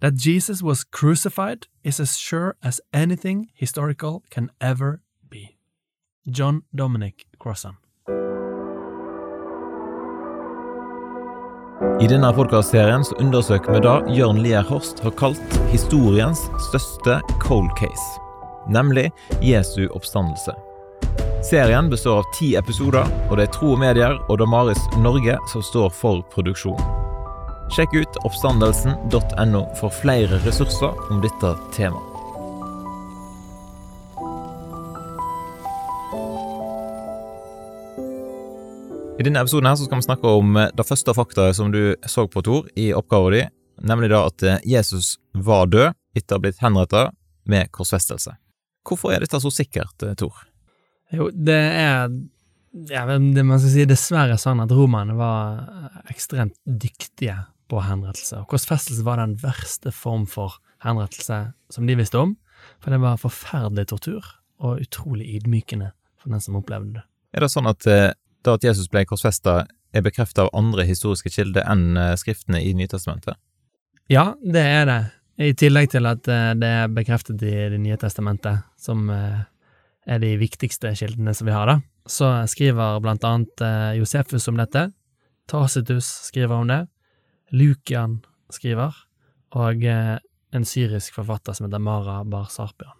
That Jesus was crucified is as sure as anything historical can ever be. John Dominic Crossan. I denne podkastserien undersøker vi det Jørn Lier Horst har kalt historiens største cold case, nemlig Jesu oppstandelse. Serien består av ti episoder, og det er Tro og Medier og Damaris Norge som står for produksjonen. Sjekk ut oppstandelsen.no for flere ressurser om dette temaet. I denne episoden her skal vi snakke om eh, det første faktaet som du så på, Tor, i oppgaven din, nemlig da at eh, Jesus var død etter å ha blitt henrettet med korsfestelse. Hvorfor er dette så sikkert, eh, Tor? Jo, det er ja, det man skal si dessverre sånn at romerne var ekstremt dyktige på henrettelse, og korsfestelse var den verste form for henrettelse som de visste om, for det var forferdelig tortur og utrolig ydmykende for den som opplevde det. Er det sånn at da at Jesus ble korsfesta, er bekreftet av andre historiske kilder enn eh, skriftene i Nytestamentet? Ja, det er det. I tillegg til at eh, det er bekreftet i Det nye testamentet, som eh, er de viktigste kildene som vi har, da. Så skriver blant annet Josefus om dette, Tacitus skriver om det, Lukian skriver, og en syrisk forfatter som heter Mara Bar Sarpian.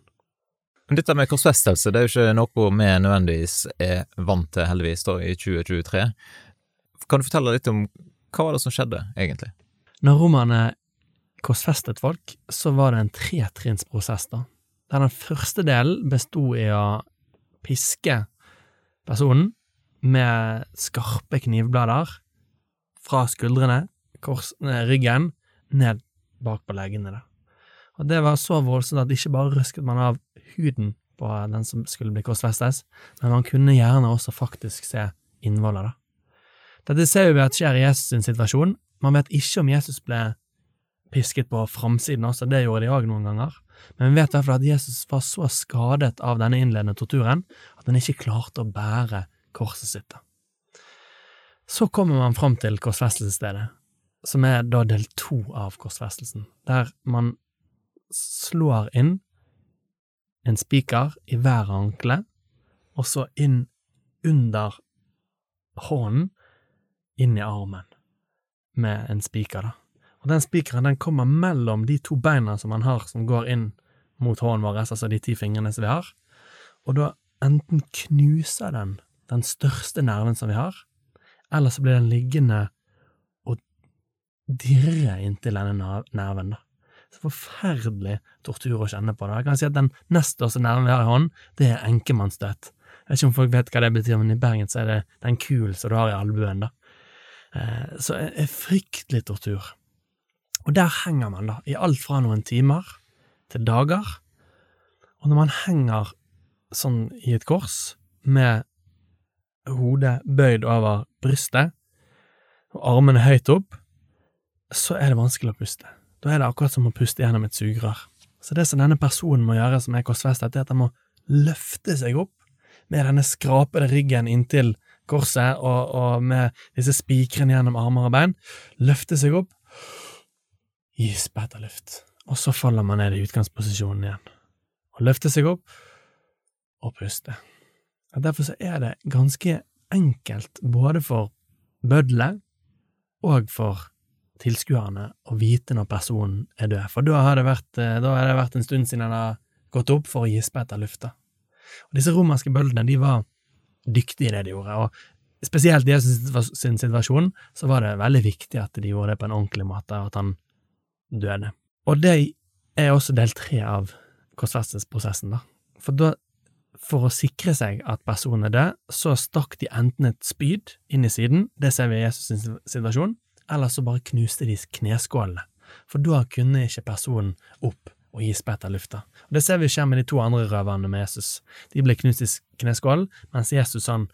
Dette med korsfestelse det er jo ikke noe vi nødvendigvis er vant til, heldigvis, da, i 2023. Kan du fortelle litt om hva var det som skjedde, egentlig? Når romerne korsfestet folk, så var det en tretrinnsprosess, da. Der den første delen besto i å piske personen med skarpe knivblader fra skuldrene, kors, ryggen, ned bak på leggene. Da. Og det var så voldsomt at ikke bare røsket man av huden på den som skulle bli korsfestes, men man kunne gjerne også faktisk se innvoller. da. Dette ser vi at skjer i Jesus' sin situasjon. Man vet ikke om Jesus ble pisket på framsiden også, det gjorde de òg noen ganger, men vi vet i at Jesus var så skadet av denne innledende torturen at han ikke klarte å bære korset sitt. Så kommer man fram til korsfestelsesstedet, som er da del to av korsfestelsen, der man slår inn en spiker i hver ankle, og så inn under hånden, inn i armen, med en spiker, da. Og den spikeren den kommer mellom de to beina som man har som går inn mot hånden vår, altså de ti fingrene som vi har, og da enten knuser den den største nerven som vi har, eller så blir den liggende dirre inntil denne nerven, da. Så forferdelig tortur å kjenne på. da. Jeg kan si at Den nest største nerven vi har i hånden, det er enkemannsstøt. Jeg vet ikke om folk vet hva det betyr, men i Bergen så er det den kulen som du har i albuen. da. Eh, så det er fryktelig tortur. Og der henger man, da, i alt fra noen timer til dager. Og når man henger sånn i et kors, med hodet bøyd over brystet, og armene høyt opp, så er det vanskelig å puste. Da er det akkurat som å puste gjennom et sugerør. Så det som denne personen må gjøre, som er korsfestet, er at han må løfte seg opp med denne skrapede ryggen inntil korset og, og med disse spikrene gjennom armer og bein. Løfte seg opp, gispe etter luft, og så faller man ned i utgangsposisjonen igjen. Og løfte seg opp og puste. Og derfor er det ganske enkelt både for bøddelet og for tilskuerne å vite når personen er død, for da har det vært, eh, har det vært en stund siden han har gått opp for å gispe etter lufta. Og disse romerske bøllene, de var dyktige i det de gjorde, og spesielt i Jesus sin situasjon så var det veldig viktig at de gjorde det på en ordentlig måte, og at han døde. Og det er også del tre av korsfestelsesprosessen, da. For da, for å sikre seg at personen er død, så stakk de enten et spyd inn i siden, det ser vi i Jesus sin situasjon, eller så bare knuste de kneskålene, for da kunne ikke personen opp og gi spett av lufta. Og Det ser vi skjer med de to andre røverne med Jesus. De ble knust i kneskålen, mens Jesus han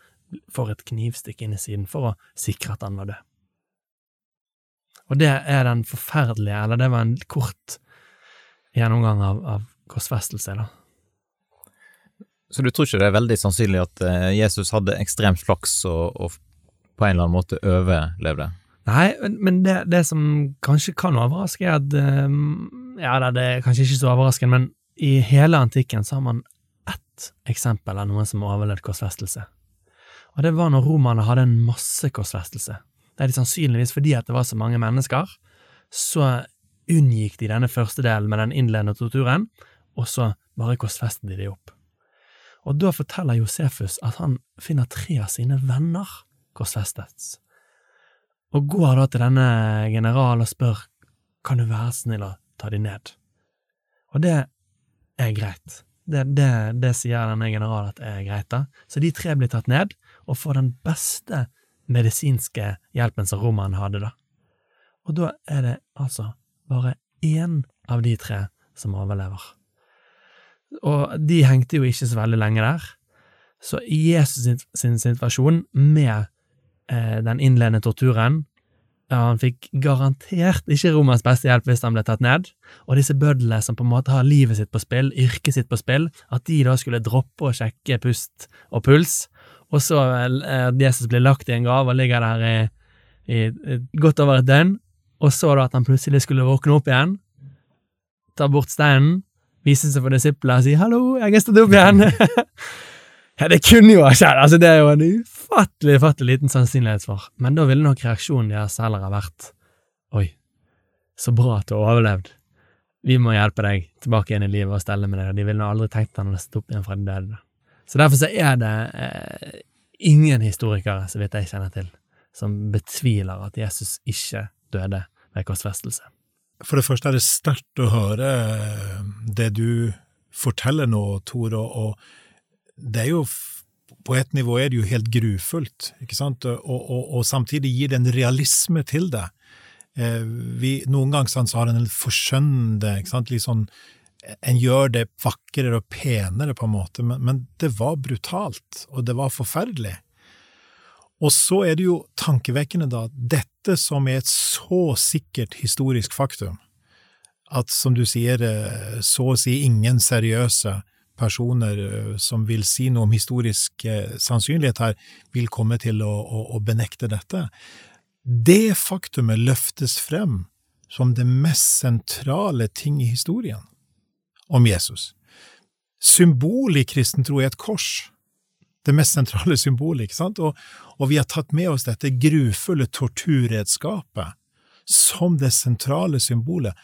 får et knivstikk inn i siden for å sikre at han var død. Og det er den forferdelige, eller det var en kort gjennomgang av, av korsfestelse, da. Så du tror ikke det er veldig sannsynlig at eh, Jesus hadde ekstremt flaks og, og på en eller annen måte overlevde? Nei, men- det, det som kanskje kan overraske, er at eh, Ja, det er kanskje ikke så overraskende, men i hele antikken så har man ett eksempel av noen som har overlevd korsfestelse. Og det var når romerne hadde en massekorsfestelse. Det er de sannsynligvis fordi at det var så mange mennesker, så unngikk de denne første delen med den innledende torturen, og så bare korsfestet de de opp. Og da forteller Josefus at han finner tre av sine venner korsfestet, og går da til denne generalen og spør kan du være snill å ta de ned. Og det er greit. Det, det, det sier denne generalen at er greit, da. Så de tre blir tatt ned, og får den beste medisinske hjelpen som romeren hadde, da. Og da er det altså bare én av de tre som overlever. Og de hengte jo ikke så veldig lenge der, så i Jesus sin, sin situasjon med den innledende torturen Han fikk garantert ikke Romers beste hjelp hvis han ble tatt ned, og disse bødlene som på en måte har livet sitt på spill, yrket sitt på spill, at de da skulle droppe å sjekke pust og puls, og så eh, at Jesus blir lagt i en grav og ligger der i, i, i godt over et døgn, og så da at han plutselig skulle våkne opp igjen, ta bort steinen, vise seg for disiplene og si 'hallo, jeg er stått opp igjen'. ja, det kunne jo ha skjedd, altså det er jo en ufattelig, ufattelig liten sannsynlighet for, men da ville nok reaksjonen deres heller ha vært 'oi, så bra at du har overlevd', vi må hjelpe deg tilbake igjen i livet og stelle med deg, de ville aldri tenkt deg når hadde stod opp igjen fra de døde. Så derfor så er det eh, ingen historikere, så vidt jeg kjenner til, som betviler at Jesus ikke døde ved korsfestelse. For det første er det sterkt å høre eh, det du forteller nå, Tor, og det er jo på et nivå er det jo helt grufullt, ikke sant, og, og, og samtidig gir det en realisme til det. Eh, vi, noen ganger så har en en forskjønnende, ikke sant, litt sånn En gjør det vakrere og penere, på en måte, men, men det var brutalt, og det var forferdelig. Og så er det jo tankevekkende, da, dette som er et så sikkert historisk faktum, at som du sier, eh, så å si ingen seriøse personer eh, som vil si noe om historisk eh, sannsynlighet her, vil komme til å, å, å benekte dette. Det faktumet løftes frem som det mest sentrale ting i historien om Jesus. Symbol i kristen tro er et kors det mest sentrale symbolet, ikke sant? Og, og, vi har tatt med oss dette grufulle torturredskapet som det sentrale symbolet,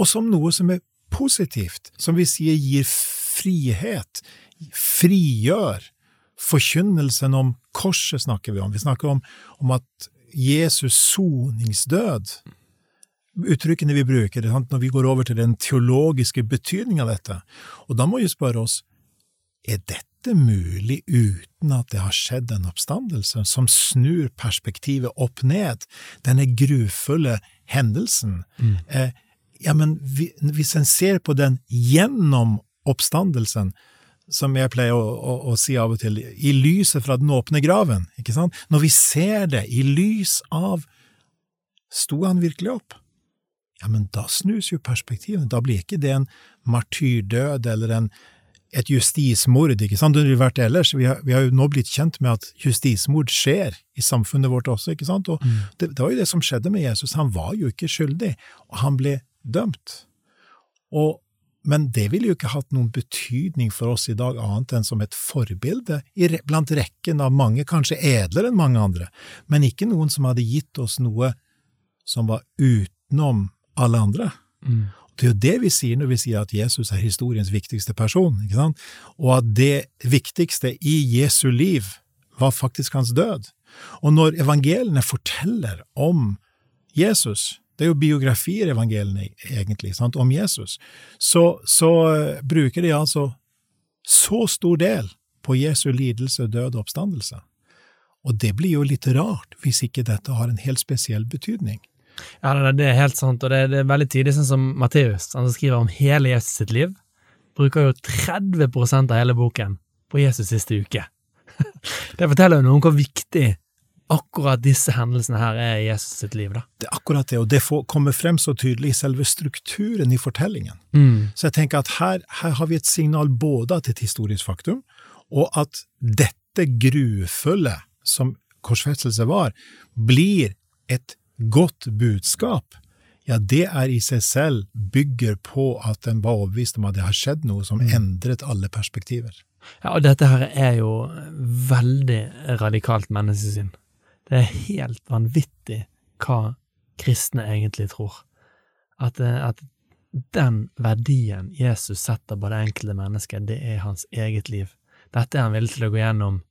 og som noe som er positivt, som vi sier gir frihet, frigjør. Forkynnelsen om korset snakker vi om. Vi snakker om, om at Jesus soningsdød Uttrykkene vi bruker når vi går over til den teologiske betydningen av dette. Og da må vi spørre oss, er dette mulig uten at det har skjedd en oppstandelse som snur perspektivet opp ned, denne grufulle hendelsen? Mm. Eh, ja, men vi, hvis en ser på den gjennom oppstandelsen, som jeg pleier å, å, å, si av og til, i lyset fra den åpne graven, ikke sant? Når vi ser det i lys av Sto han virkelig opp? Ja, men da snus jo perspektivet, da blir ikke det en martyrdød eller en et justismord, ikke sant, det ville vært ellers. Vi har, vi har, jo nå blitt kjent med at justismord skjer i samfunnet vårt også, ikke sant, og mm. det, det, var jo det som skjedde med Jesus, han var jo ikke skyldig, og han ble dømt. Og, men det ville jo ikke hatt noen betydning for oss i dag, annet enn som et forbilde blant rekken av mange, kanskje edlere enn mange andre, men ikke noen som hadde gitt oss noe som var utenom alle andre. Mm. Det er jo det vi sier når vi sier at Jesus er historiens viktigste person, ikke sant? og at det viktigste i Jesu liv var faktisk hans død. Og når evangeliene forteller om Jesus, det er jo biografier evangeliene egentlig, sant, om Jesus, så, så bruker de altså så stor del på Jesu lidelse, død og oppstandelse. Og det blir jo litt rart hvis ikke dette har en helt spesiell betydning. Ja, det er helt sant, og det, det er veldig tidlig, sånn som Matteus, han som skriver om hele Jesus sitt liv, bruker jo 30% av hele boken på Jesus siste uke. Det forteller jo noe om hvor viktig akkurat disse hendelsene her er i Jesus sitt liv. da. Det er akkurat det, og det får, kommer frem så tydelig i selve strukturen i fortellingen. Mm. Så jeg tenker at her, her har vi et signal både til et historisk faktum, og at dette grufulle som korsfestelse var, blir et godt budskap, ja, det er i seg selv bygger på at en var overbevist om at det har skjedd noe som endret alle perspektiver. Ja, og dette her er jo veldig radikalt menneskesyn. Det er helt vanvittig hva kristne egentlig tror. At, eh, at den verdien Jesus setter på det enkelte mennesket, det er hans eget liv. Dette er han villig til å gå gjennom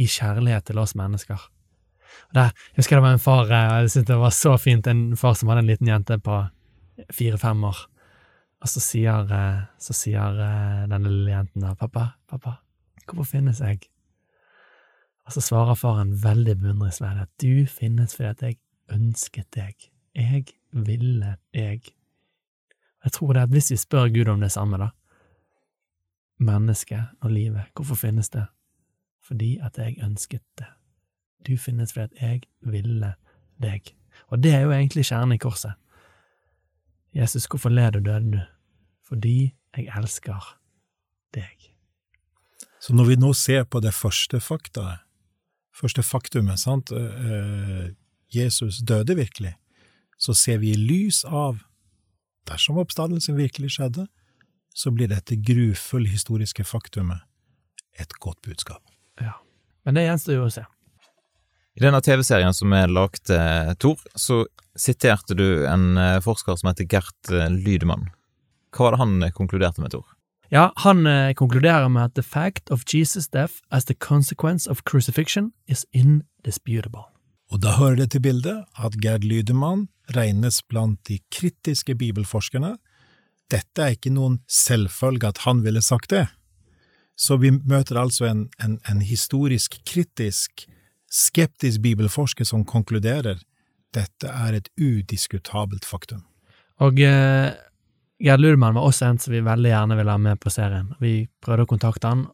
i kjærlighet til oss mennesker. Der, jeg husker det var en far, eh, jeg syntes det var så fint, en far som hadde en liten jente på fire-fem år. Og så sier, eh, så sier denne lille jenten da, pappa, pappa, hvorfor finnes jeg? Og så svarer faren veldig beundringsverdig at du finnes fordi at jeg ønsket deg. Jeg ville deg. Jeg tror det at hvis vi spør Gud om det samme, da, mennesket og livet, hvorfor finnes det? Fordi at jeg ønsket det. Du finnes fordi at jeg ville deg. Og det er jo egentlig kjernen i korset. Jesus, hvorfor led og døde du? Fordi jeg elsker deg. Så når vi nå ser på det første faktaet, første faktumet, sant, eh, Jesus døde virkelig, så ser vi i lys av, dersom oppstandelsen virkelig skjedde, så blir dette grufulle historiske faktumet et godt budskap. Ja. Men det gjenstår jo å se. I denne TV-serien som er lagd, eh, Tor, så siterte du en eh, forsker som heter Gert eh, Lydemann. Hva var det han eh, konkluderte med, Tor? Ja, han eh, konkluderer med at the fact of Jesus' death as the consequence of crucifixion is indisputable. Og da hører det til bildet at Gerd Lydemann regnes blant de kritiske bibelforskerne. Dette er ikke noen selvfølge at han ville sagt det. Så vi møter altså en, en, en historisk kritisk, skeptisk bibelforsker som konkluderer dette er et udiskutabelt faktum. Og eh, Gerd Ludman var også en som vi veldig gjerne ville ha med på serien. Vi prøvde å kontakte han.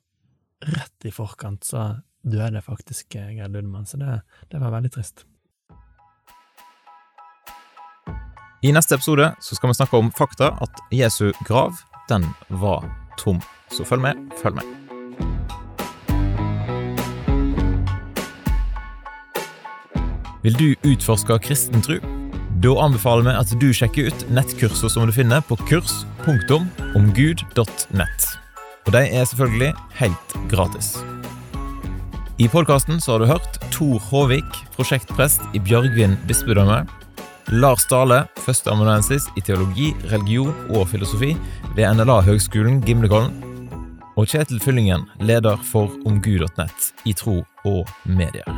Rett i forkant så døde faktisk eh, Gerd Ludman, så det, det var veldig trist. I neste episode så skal vi snakke om fakta at Jesu grav, den var tom. Så følg med, følg med. Vil du utforske kristen tro? Da anbefaler vi at du sjekker ut nettkurser som du finner på kurs.omgud.nett. Og de er selvfølgelig helt gratis. I podkasten har du hørt Tor Håvik, prosjektprest i Bjørgvin bispedømme. Lars Dale, førsteamanuensis i teologi, religion og filosofi ved NLA-høgskolen Gimlekollen. Og Kjetil Fyllingen, leder for omgud.nett i tro og medier.